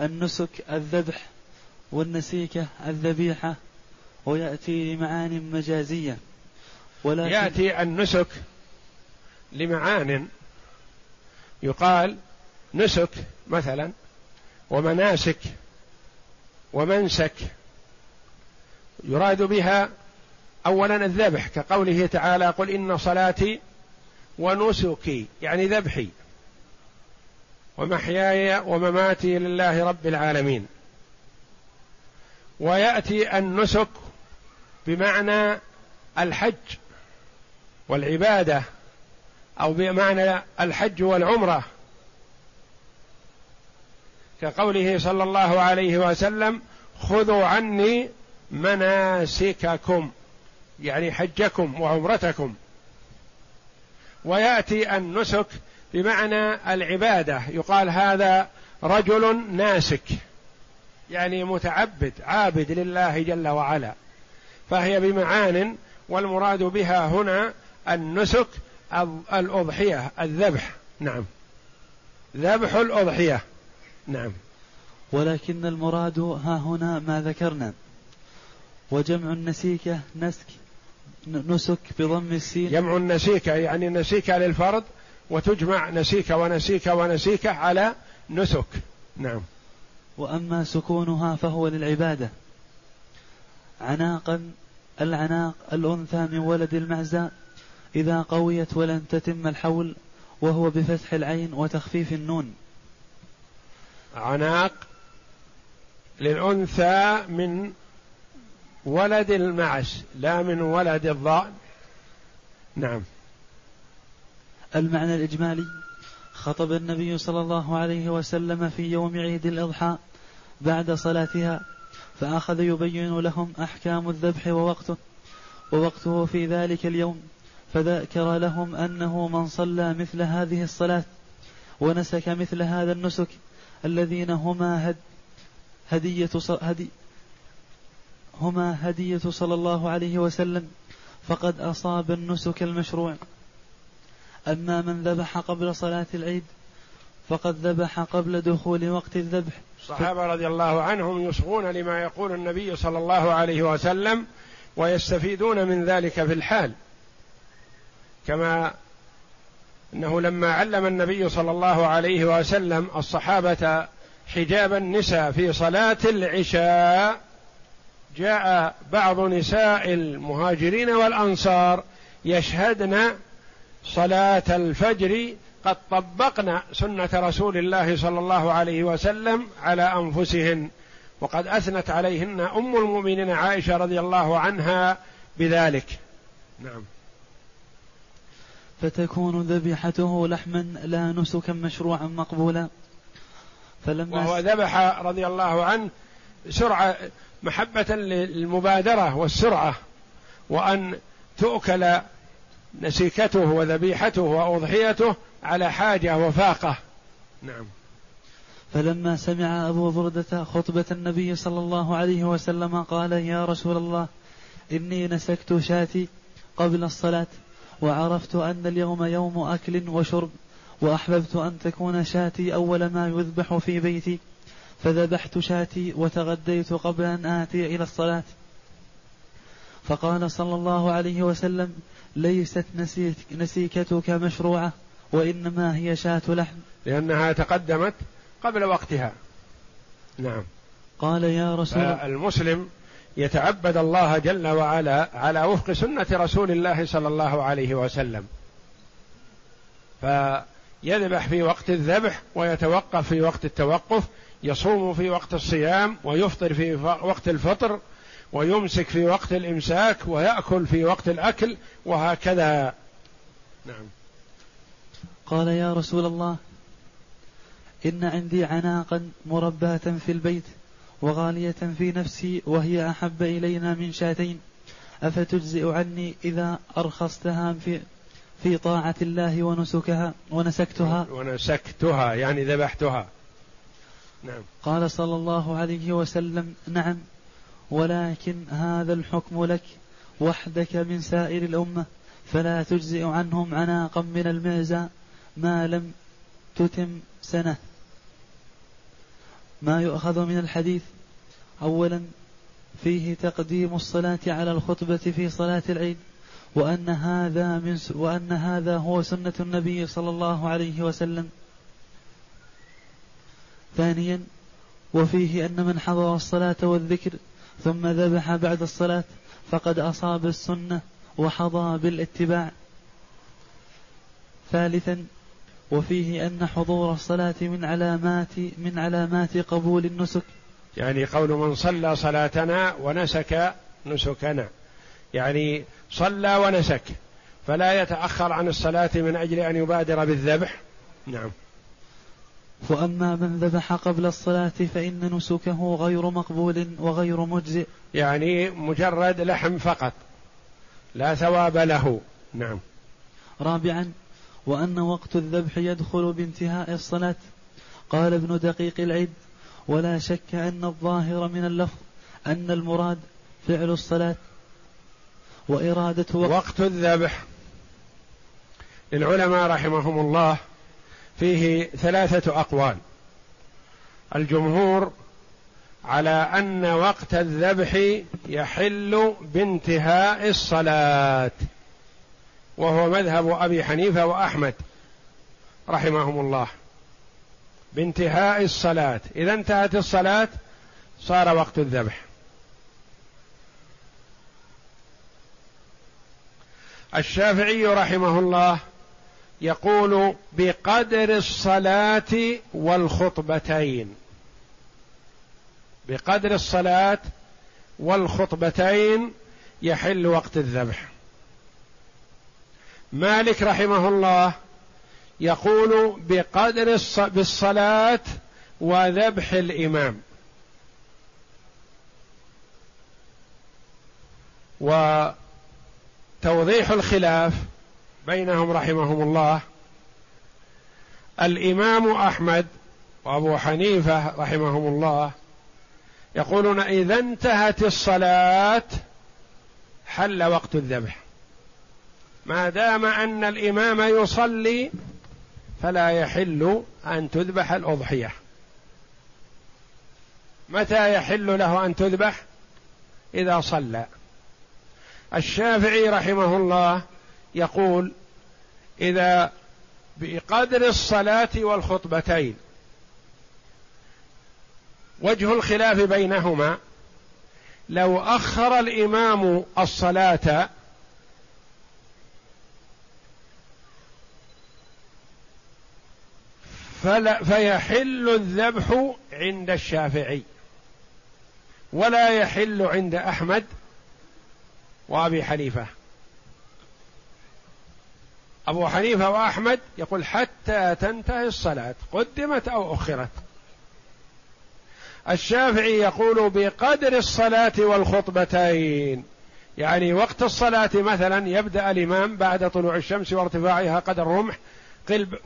النسك الذبح والنسيكة الذبيحة ويأتي لمعان مجازية. ولكن يأتي النسك لمعان يقال نسك مثلا ومناسك ومنسك. يراد بها اولا الذبح كقوله تعالى قل إن صلاتي ونسكي يعني ذبحي. ومحياي ومماتي لله رب العالمين. ويأتي النسك بمعنى الحج والعبادة. أو بمعنى الحج والعمرة. كقوله صلى الله عليه وسلم خذوا عني مناسككم. يعني حجكم وعمرتكم. ويأتي النسك بمعنى العبادة. يقال هذا رجل ناسك يعني متعبد عابد لله جل وعلا. فهي بمعان والمراد بها هنا النسك الأضحية الذبح. نعم. ذبح الأضحية. نعم. ولكن المراد ها هنا ما ذكرنا. وجمع النسيكة نسك نسك بضم السين. جمع النسيكة يعني نسيكة للفرد وتجمع نسيكة ونسيكة ونسيكة على نسك. نعم. وأما سكونها فهو للعبادة. عناقا العناق الأنثى من ولد المعزى إذا قويت ولن تتم الحول وهو بفتح العين وتخفيف النون. عناق للأنثى من ولد المعز لا من ولد الضأن. نعم. المعنى الإجمالي خطب النبي صلى الله عليه وسلم في يوم عيد الإضحى بعد صلاتها فأخذ يبين لهم أحكام الذبح ووقته ووقته في ذلك اليوم. فذكر لهم أنه من صلى مثل هذه الصلاة ونسك مثل هذا النسك الذين هما هد هدية هدي هما هدية صلى الله عليه وسلم فقد أصاب النسك المشروع. أما من ذبح قبل صلاة العيد فقد ذبح قبل دخول وقت الذبح. الصحابة رضي الله عنهم يصغون لما يقول النبي صلى الله عليه وسلم ويستفيدون من ذلك في الحال. كما أنه لما علم النبي صلى الله عليه وسلم الصحابة حجاب النساء في صلاة العشاء جاء بعض نساء المهاجرين والأنصار يشهدن صلاة الفجر قد طبقن سنة رسول الله صلى الله عليه وسلم على أنفسهن. وقد أثنت عليهن أم المؤمنين عائشة رضي الله عنها بذلك. نعم. فتكون ذبيحته لحما لا نسكا مشروعا مقبولا. فلما وهو ذبح رضي الله عنه سرعة محبة للمبادرة والسرعة وأن تؤكل نسيكته وذبيحته وأضحيته على حاجة وفاقة. نعم. فلما سمع أبو بردة خطبة النبي صلى الله عليه وسلم قال يا رسول الله إني نسكت شاتي قبل الصلاة. وعرفت أن اليوم يوم أكل وشرب وأحببت أن تكون شاتي أول ما يذبح في بيتي. فذبحت شاتي وتغديت قبل أن آتي إلى الصلاة. فقال صلى الله عليه وسلم ليست نسيك نسيكتك مشروعة وإنما هي شاة لحم. لأنها تقدمت قبل وقتها. نعم. قال يا رسول المسلم يتعبد الله جل وعلا على وفق سنة رسول الله صلى الله عليه وسلم. فيذبح في وقت الذبح ويتوقف في وقت التوقف يصوم في وقت الصيام ويفطر في وقت الفطر ويمسك في وقت الإمساك ويأكل في وقت الأكل وهكذا. نعم. قال يا رسول الله إن عندي عناقا مرباه في البيت وغالية في نفسي وهي أحب إلينا من شاتين. أفتجزئ عني إذا أرخصتها في في طاعة الله ونسكها ونسكتها؟ ونسكتها يعني ذبحتها. نعم. قال صلى الله عليه وسلم نعم ولكن هذا الحكم لك وحدك من سائر الأمة فلا تجزئ عنهم عناقا من المعزى ما لم تتم سنة. ما يؤخذ من الحديث أولا فيه تقديم الصلاة على الخطبة في صلاة العيد وأن هذا من وأن هذا هو سنة النبي صلى الله عليه وسلم. ثانيا وفيه أن من حضر الصلاة والذكر ثم ذبح بعد الصلاة فقد أصاب السنة وحظى بالاتباع. ثالثا وفيه أن حضور الصلاة من علامات من علامات قبول النسك يعني قول من صلى صلاتنا ونسك نسكنا. يعني صلى ونسك فلا يتأخر عن الصلاة من أجل أن يبادر بالذبح. نعم. وأما من ذبح قبل الصلاة فإن نسكه غير مقبول وغير مجزئ. يعني مجرد لحم فقط لا ثواب له. نعم. رابعا وأن وقت الذبح يدخل بانتهاء الصلاة. قال ابن دقيق العيد ولا شك أن الظاهر من اللفظ أن المراد فعل الصلاة وإرادة وقت, وقت الذبح. للعلماء رحمهم الله فيه ثلاثة أقوال. الجمهور على أن وقت الذبح يحل بانتهاء الصلاة وهو مذهب أبي حنيفة وأحمد رحمهم الله. بانتهاء الصلاة. إذا انتهت الصلاة صار وقت الذبح. الشافعي رحمه الله يقول بقدر الصلاة والخطبتين. بقدر الصلاة والخطبتين يحل وقت الذبح. مالك رحمه الله يقول بقدر بالصلاة وذبح الإمام. وتوضيح الخلاف بينهم رحمهم الله. الإمام أحمد وأبو حنيفة رحمهم الله يقولون إذا انتهت الصلاة حل وقت الذبح. ما دام أن الإمام يصلي فلا يحل أن تذبح الأضحية. متى يحل له أن تذبح؟ إذا صلى. الشافعي رحمه الله يقول إذا بقدر الصلاة والخطبتين وجه الخلاف بينهما لو أخر الإمام الصلاة فلا فيحل الذبح عند الشافعي ولا يحل عند أحمد وأبي حنيفة. أبو حنيفة وأحمد يقول حتى تنتهي الصلاة قدمت أو أخرت. الشافعي يقول بقدر الصلاة والخطبتين. يعني وقت الصلاة مثلا يبدأ الإمام بعد طلوع الشمس وارتفاعها قدر رمح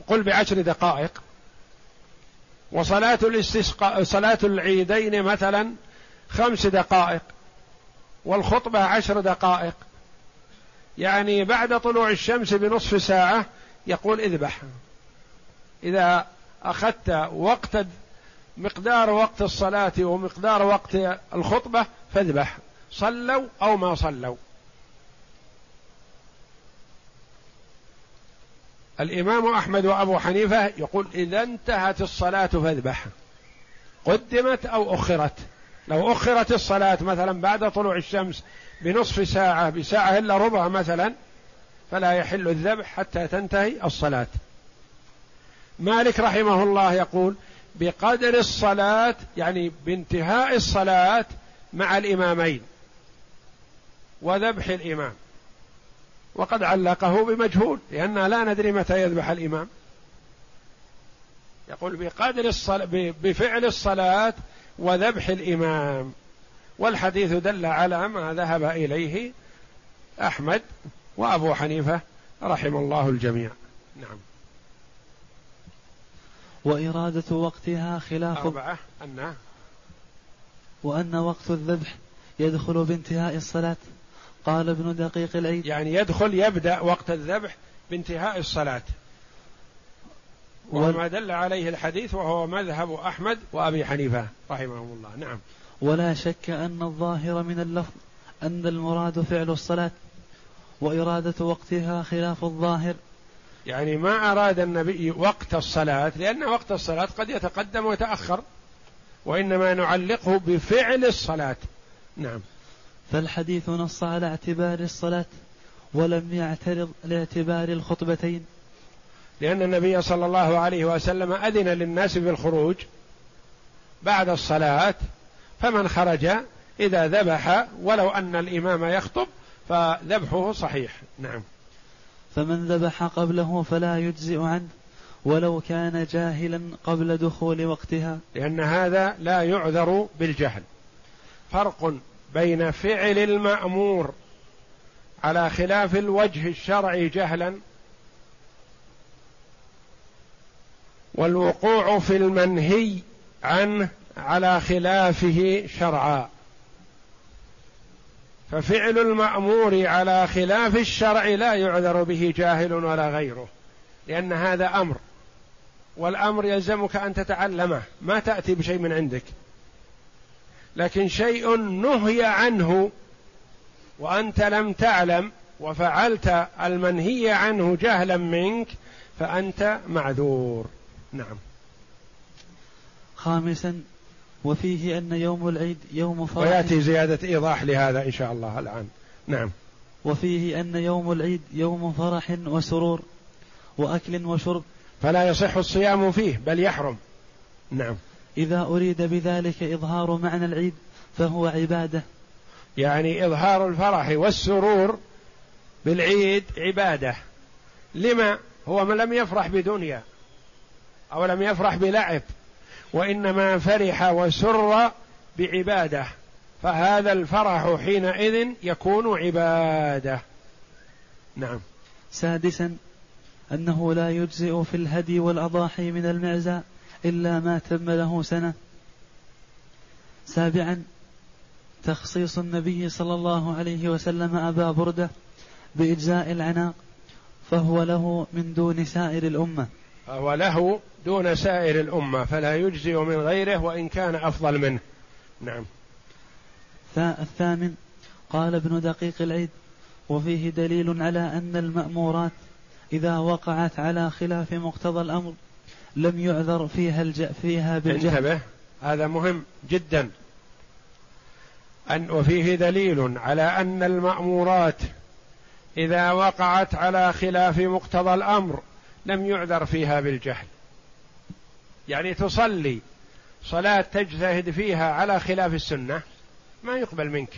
قل بعشر دقائق. وصلاة الاستسقاء صلاة العيدين مثلا خمس دقائق والخطبة عشر دقائق. يعني بعد طلوع الشمس بنصف ساعة يقول اذبح. إذا أخذت وقت مقدار وقت الصلاة ومقدار وقت الخطبة فاذبح. صلوا أو ما صلوا. الإمام أحمد وأبو حنيفة يقول إذا انتهت الصلاة فاذبح. قدمت أو أخرت. لو أخرت الصلاة مثلا بعد طلوع الشمس بنصف ساعة بساعة إلا ربع مثلا فلا يحل الذبح حتى تنتهي الصلاة. مالك رحمه الله يقول بقدر الصلاة يعني بانتهاء الصلاة مع الإمامين وذبح الإمام. وقد علقه بمجهول لأننا لا ندري متى يذبح الإمام. يقول بقدر الصلاة بفعل الصلاة وذبح الإمام. والحديث دل على ما ذهب إليه أحمد وأبو حنيفة رحم الله الجميع. نعم. وإرادة وقتها خلاف أربعة أن وأن وقت الذبح يدخل بانتهاء الصلاة. قال ابن دقيق العيد يعني يدخل يبدأ وقت الذبح بانتهاء الصلاة. وما دل عليه الحديث وهو مذهب أحمد وأبي حنيفة رحمهم الله. نعم. ولا شك أن الظاهر من اللفظ أن المراد فعل الصلاة وإرادة وقتها خلاف الظاهر. يعني ما أراد النبي وقت الصلاة لأن وقت الصلاة قد يتقدم ويتأخر وإنما نعلقه بفعل الصلاة. نعم. فالحديث نص على اعتبار الصلاة ولم يعترض لاعتبار الخطبتين. لأن النبي صلى الله عليه وسلم أذن للناس بالخروج بعد الصلاة فمن خرج إذا ذبح ولو أن الإمام يخطب فذبحه صحيح. نعم. فمن ذبح قبله فلا يجزئ عنه ولو كان جاهلا قبل دخول وقتها. لأن هذا لا يعذر بالجهل. فرق بين فعل المأمور على خلاف الوجه الشرعي جهلا والوقوع في المنهي عنه على خلافه شرعا. ففعل المأمور على خلاف الشرع لا يعذر به جاهل ولا غيره لأن هذا أمر والأمر يلزمك أن تتعلمه. ما تأتي بشيء من عندك. لكن شيء نهي عنه وأنت لم تعلم وفعلت المنهي عنه جهلا منك فأنت معذور. نعم. خامسا وفيه أن يوم العيد يوم فرح ويأتي زيادة إيضاح لهذا إن شاء الله الآن. نعم. وفيه أن يوم العيد يوم فرح وسرور وأكل وشرب. فلا يصح الصيام فيه بل يحرم. نعم. إذا أريد بذلك إظهار معنى العيد فهو عبادة. يعني إظهار الفرح والسرور بالعيد عبادة. لما؟ هو من لم يفرح بدنيا أو لم يفرح بلعب وإنما فرح وسر بعبادة. فهذا الفرح حينئذ يكون عبادة. نعم. سادسا أنه لا يجزئ في الهدي والأضاحي من المعزى إلا ما تم له سنة. سابعا تخصيص النبي صلى الله عليه وسلم أبا بردة بإجزاء العناق فهو له من دون سائر الأمة. فهو له دون سائر الأمة فلا يجزئ من غيره وإن كان أفضل منه. نعم. الثامن قال ابن دقيق العيد وفيه دليل على أن المأمورات إذا وقعت على خلاف مقتضى الأمر لم يعذر فيها الج... فيها بالجهل. انتبه هذا مهم جدا. أن وفيه دليل على أن المأمورات إذا وقعت على خلاف مقتضى الأمر لم يعذر فيها بالجهل. يعني تصلي صلاة تجتهد فيها على خلاف السنة ما يقبل منك.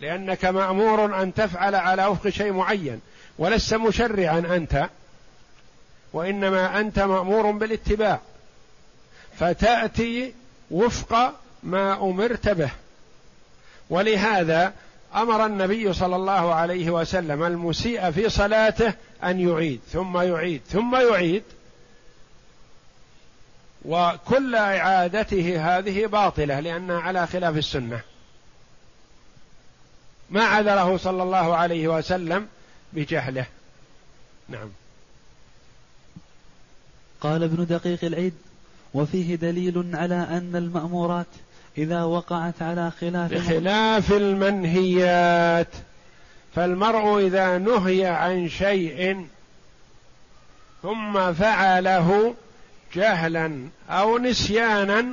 لأنك مأمور أن تفعل على وفق شيء معين ولست مشرعا أنت. وإنما أنت مأمور بالاتباع. فتأتي وفق ما أمرت به. ولهذا أمر النبي صلى الله عليه وسلم المسيء في صلاته أن يعيد ثم يعيد ثم يعيد. وكل إعادته هذه باطلة لانها على خلاف السنة. ما عذره صلى الله عليه وسلم بجهله. نعم. قال ابن دقيق العيد وفيه دليل على أن المأمورات إذا وقعت على خلاف بخلاف المنهيات فالمرء إذا نهي عن شيء ثم فعله جهلا أو نسيانا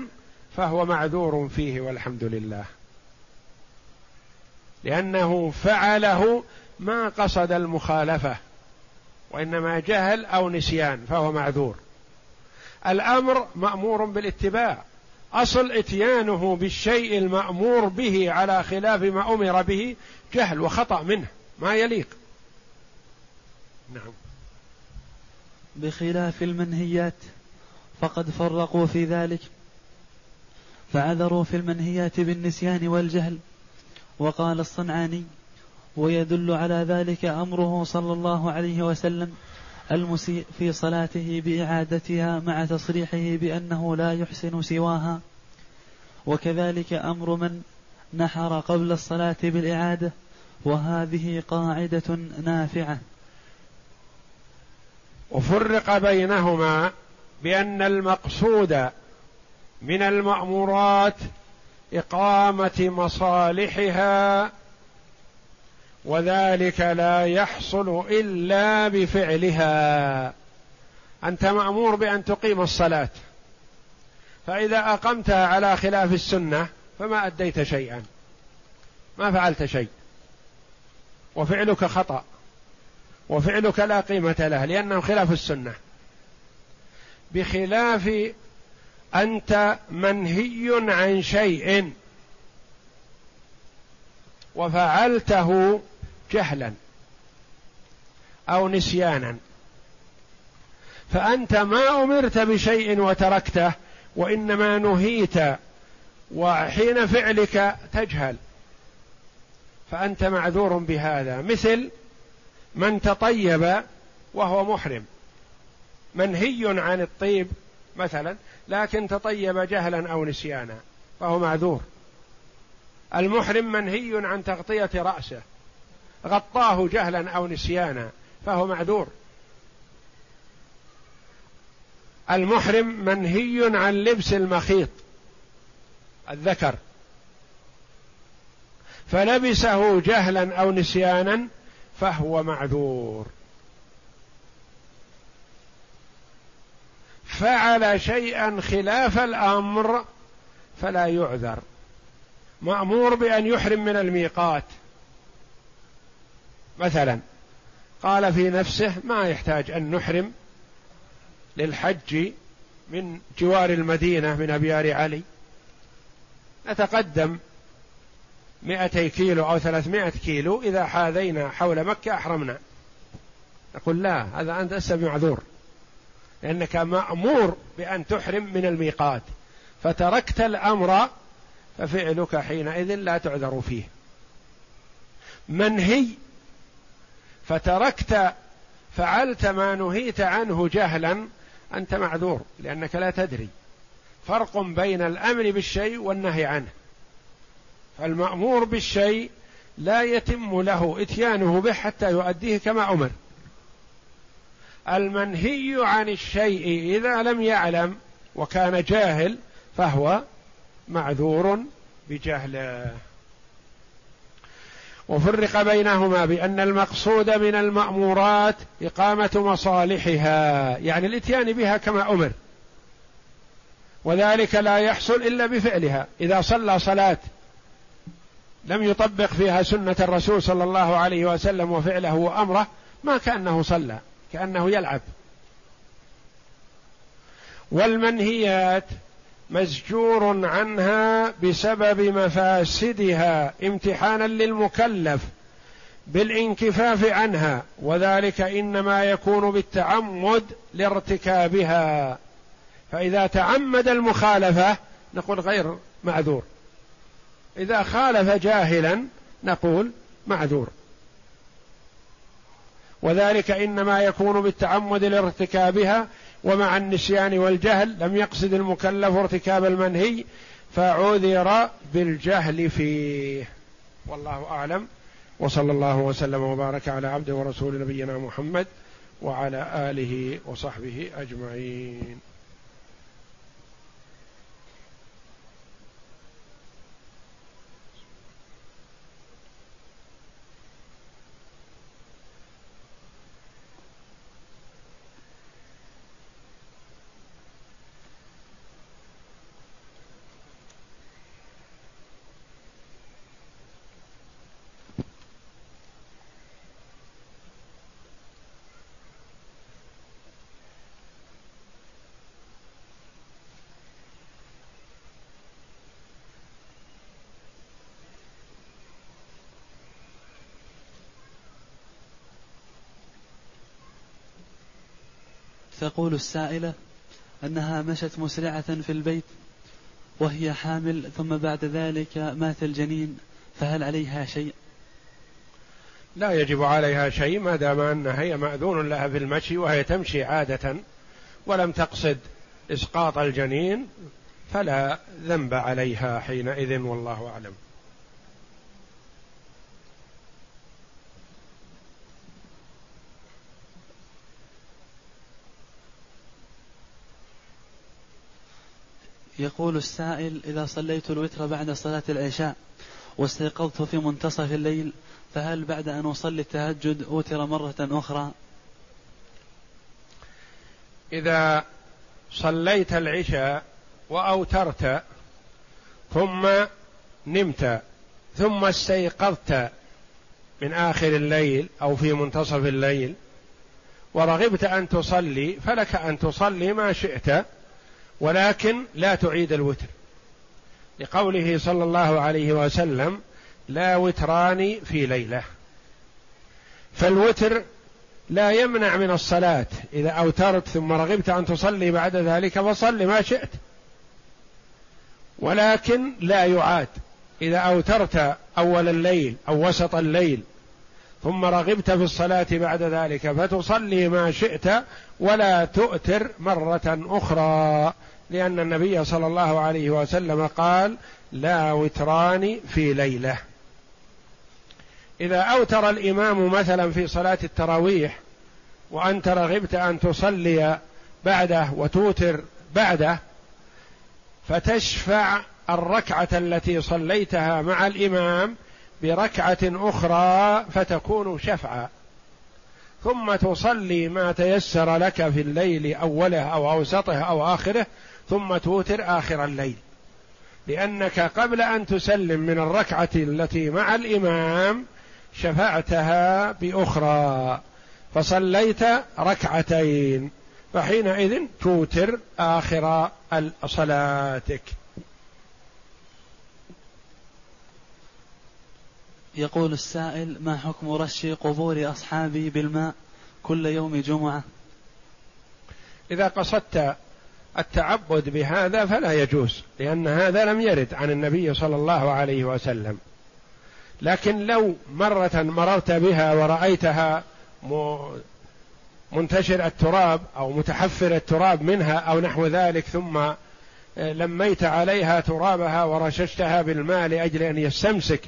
فهو معذور فيه والحمد لله. لأنه فعله ما قصد المخالفة وإنما جهل أو نسيان فهو معذور. الأمر مأمور بالاتباع. أصل إتيانه بالشيء المأمور به على خلاف ما أمر به جهل وخطأ منه. ما يليق. نعم. بخلاف المنهيات فقد فرقوا في ذلك. فعذروا في المنهيات بالنسيان والجهل. وقال الصنعاني ويدل على ذلك أمره صلى الله عليه وسلم. المسيء في صلاته بإعادتها مع تصريحه بأنه لا يحسن سواها. وكذلك أمر من نحر قبل الصلاة بالإعادة وهذه قاعدة نافعة. وفرق بينهما بأن المقصود من المأمورات إقامة مصالحها وذلك لا يحصل إلا بفعلها. أنت مأمور بأن تقيم الصلاة. فإذا أقمتها على خلاف السنة فما أديت شيئا. ما فعلت شيء. وفعلك خطأ. وفعلك لا قيمة له لأنه خلاف السنة. بخلاف أنت منهي عن شيء. وفعلته جهلا أو نسيانا. فأنت ما أمرت بشيء وتركته وإنما نهيت وحين فعلك تجهل. فأنت معذور بهذا. مثل من تطيب وهو محرم. منهي عن الطيب مثلا لكن تطيب جهلا أو نسيانا فهو معذور. المحرم منهي عن تغطية رأسه. غطاه جهلا أو نسيانا فهو معذور. المحرم منهي عن لبس المخيط الذكر. فلبسه جهلا أو نسيانا فهو معذور. فعل شيئا خلاف الأمر فلا يعذر. مأمور بأن يحرم من الميقات. مثلا قال في نفسه ما يحتاج أن نحرم للحج من جوار المدينة من أبيار علي. نتقدم مئتي كيلو أو ثلاثمائة كيلو إذا حاذينا حول مكة أحرمنا. نقول لا هذا أنت لست معذور لأنك مأمور بأن تحرم من الميقات. فتركت الأمر ففعلك حينئذ لا تعذر فيه. منهي فتركت فعلت ما نهيت عنه جهلا أنت معذور لأنك لا تدري. فرق بين الأمر بالشيء والنهي عنه. فالمأمور بالشيء لا يتم له إتيانه به حتى يؤديه كما أمر. المنهي عن الشيء إذا لم يعلم وكان جاهل فهو معذور بجهله. وفرق بينهما بأن المقصود من المأمورات إقامة مصالحها يعني الإتيان بها كما أمر. وذلك لا يحصل إلا بفعلها. إذا صلى صلاة لم يطبق فيها سنة الرسول صلى الله عليه وسلم وفعله وأمره ما كأنه صلى كأنه يلعب. والمنهيات مزجور عنها بسبب مفاسدها امتحانا للمكلف بالانكفاف عنها وذلك إنما يكون بالتعمد لارتكابها. فإذا تعمد المخالفة نقول غير معذور. إذا خالف جاهلا نقول معذور. وذلك إنما يكون بالتعمد لارتكابها ومع النسيان والجهل لم يقصد المكلف ارتكاب المنهي فعذر بالجهل فيه. والله أعلم. وصلى الله وسلم وبارك على عبده ورسول نبينا محمد وعلى آله وصحبه أجمعين. تقول السائلة أنها مشت مسرعة في البيت وهي حامل ثم بعد ذلك مات الجنين فهل عليها شيء؟ لا يجب عليها شيء ما دام انها هي مأذون لها في المشي وهي تمشي عادة ولم تقصد إسقاط الجنين فلا ذنب عليها حينئذ والله أعلم يقول السائل إذا صليت الوتر بعد صلاة العشاء واستيقظت في منتصف الليل فهل بعد أن أصلي التهجد أوتر مرة أخرى؟ إذا صليت العشاء وأوترت ثم نمت ثم استيقظت من آخر الليل أو في منتصف الليل ورغبت أن تصلي فلك أن تصلي ما شئت ولكن لا تعيد الوتر. لقوله صلى الله عليه وسلم لا وتران في ليلة. فالوتر لا يمنع من الصلاة. إذا أوترت ثم رغبت أن تصلي بعد ذلك فصل ما شئت. ولكن لا يعاد. إذا أوترت أول الليل أو وسط الليل ثم رغبت في الصلاة بعد ذلك فتصلي ما شئت ولا تؤتر مرة أخرى. لأن النبي صلى الله عليه وسلم قال لا وتران في ليلة. إذا أوتر الإمام مثلا في صلاة التراويح وأنت رغبت أن تصلي بعده وتوتر بعده فتشفع الركعة التي صليتها مع الإمام بركعة أخرى فتكون شفعا. ثم تصلي ما تيسر لك في الليل أوله أو أوسطه أو آخره ثم توتر آخر الليل. لأنك قبل أن تسلم من الركعة التي مع الإمام شفعتها بأخرى. فصليت ركعتين. فحينئذ توتر آخر صلاتك. يقول السائل ما حكم رش قبور أصحابي بالماء كل يوم جمعة؟ إذا قصدت التعبد بهذا فلا يجوز لأن هذا لم يرد عن النبي صلى الله عليه وسلم. لكن لو مرة مررت بها ورأيتها منتشر التراب أو متحفر التراب منها أو نحو ذلك ثم آه، لميت عليها ترابها ورششتها بالماء لأجل أن يستمسك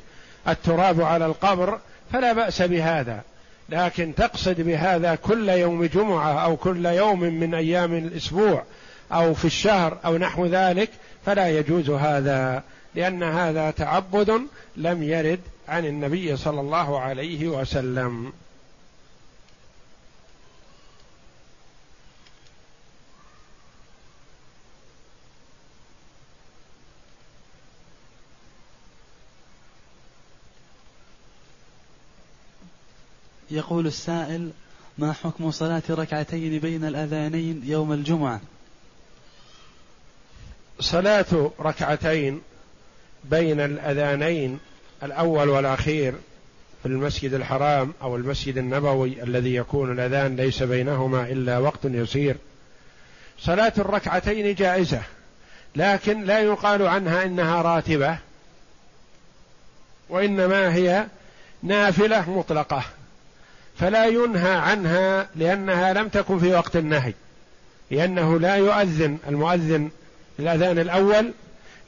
التراب على القبر فلا بأس بهذا. لكن تقصد بهذا كل يوم جمعة أو كل يوم من أيام الأسبوع أو في الشهر أو نحو ذلك فلا يجوز هذا لأن هذا تعبد لم يرد عن النبي صلى الله عليه وسلم. يقول السائل ما حكم صلاة ركعتين بين الأذانين يوم الجمعة؟ صلاة ركعتين بين الأذانين الأول والأخير في المسجد الحرام أو المسجد النبوي الذي يكون الأذان ليس بينهما إلا وقت يسير. صلاة الركعتين جائزة لكن لا يقال عنها إنها راتبة وإنما هي نافلة مطلقة فلا ينهى عنها لأنها لم تكن في وقت النهي لأنه لا يؤذن المؤذن الأذان الأول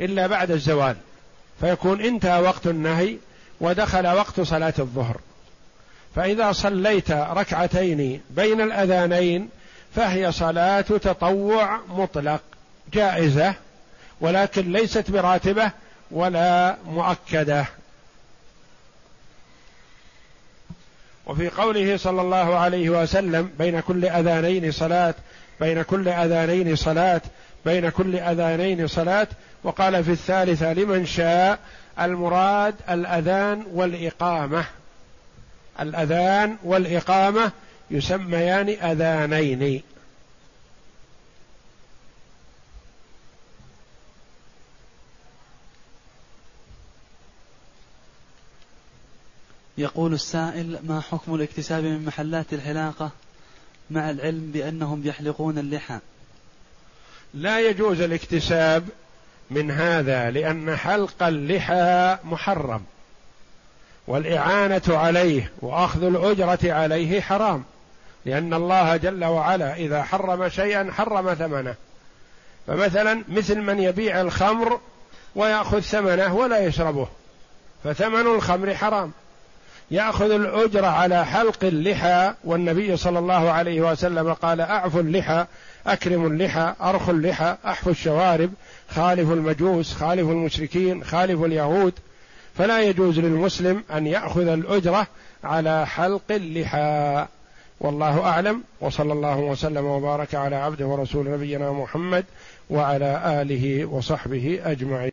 إلا بعد الزوال فيكون انتهى وقت النهي ودخل وقت صلاة الظهر. فإذا صليت ركعتين بين الأذانين فهي صلاة تطوع مطلق جائزة ولكن ليست براتبة ولا مؤكدة. وفي قوله صلى الله عليه وسلم بين كل أذانين صلاة بين كل أذانين صلاة بين كل أذانين صلاة وقال في الثالثة لمن شاء المراد الأذان والإقامة. الأذان والإقامة يسميان أذانين. يقول السائل ما حكم الاكتساب من محلات الحلاقة مع العلم بأنهم يحلقون اللحى؟ لا يجوز الاكتساب من هذا لأن حلق اللحى محرم والإعانة عليه وأخذ الأجرة عليه حرام لأن الله جل وعلا إذا حرم شيئا حرم ثمنه. فمثلا مثل من يبيع الخمر ويأخذ ثمنه ولا يشربه فثمن الخمر حرام. يأخذ الأجرة على حلق اللحى والنبي صلى الله عليه وسلم قال أعفوا اللحى أكرموا اللحى أرخوا اللحى أحفوا الشوارب خالفوا المجوس خالفوا المشركين خالفوا اليهود. فلا يجوز للمسلم أن يأخذ الأجرة على حلق اللحى. والله أعلم وصلى الله وسلم وبارك على عبده ورسول نبينا محمد وعلى آله وصحبه أجمعين.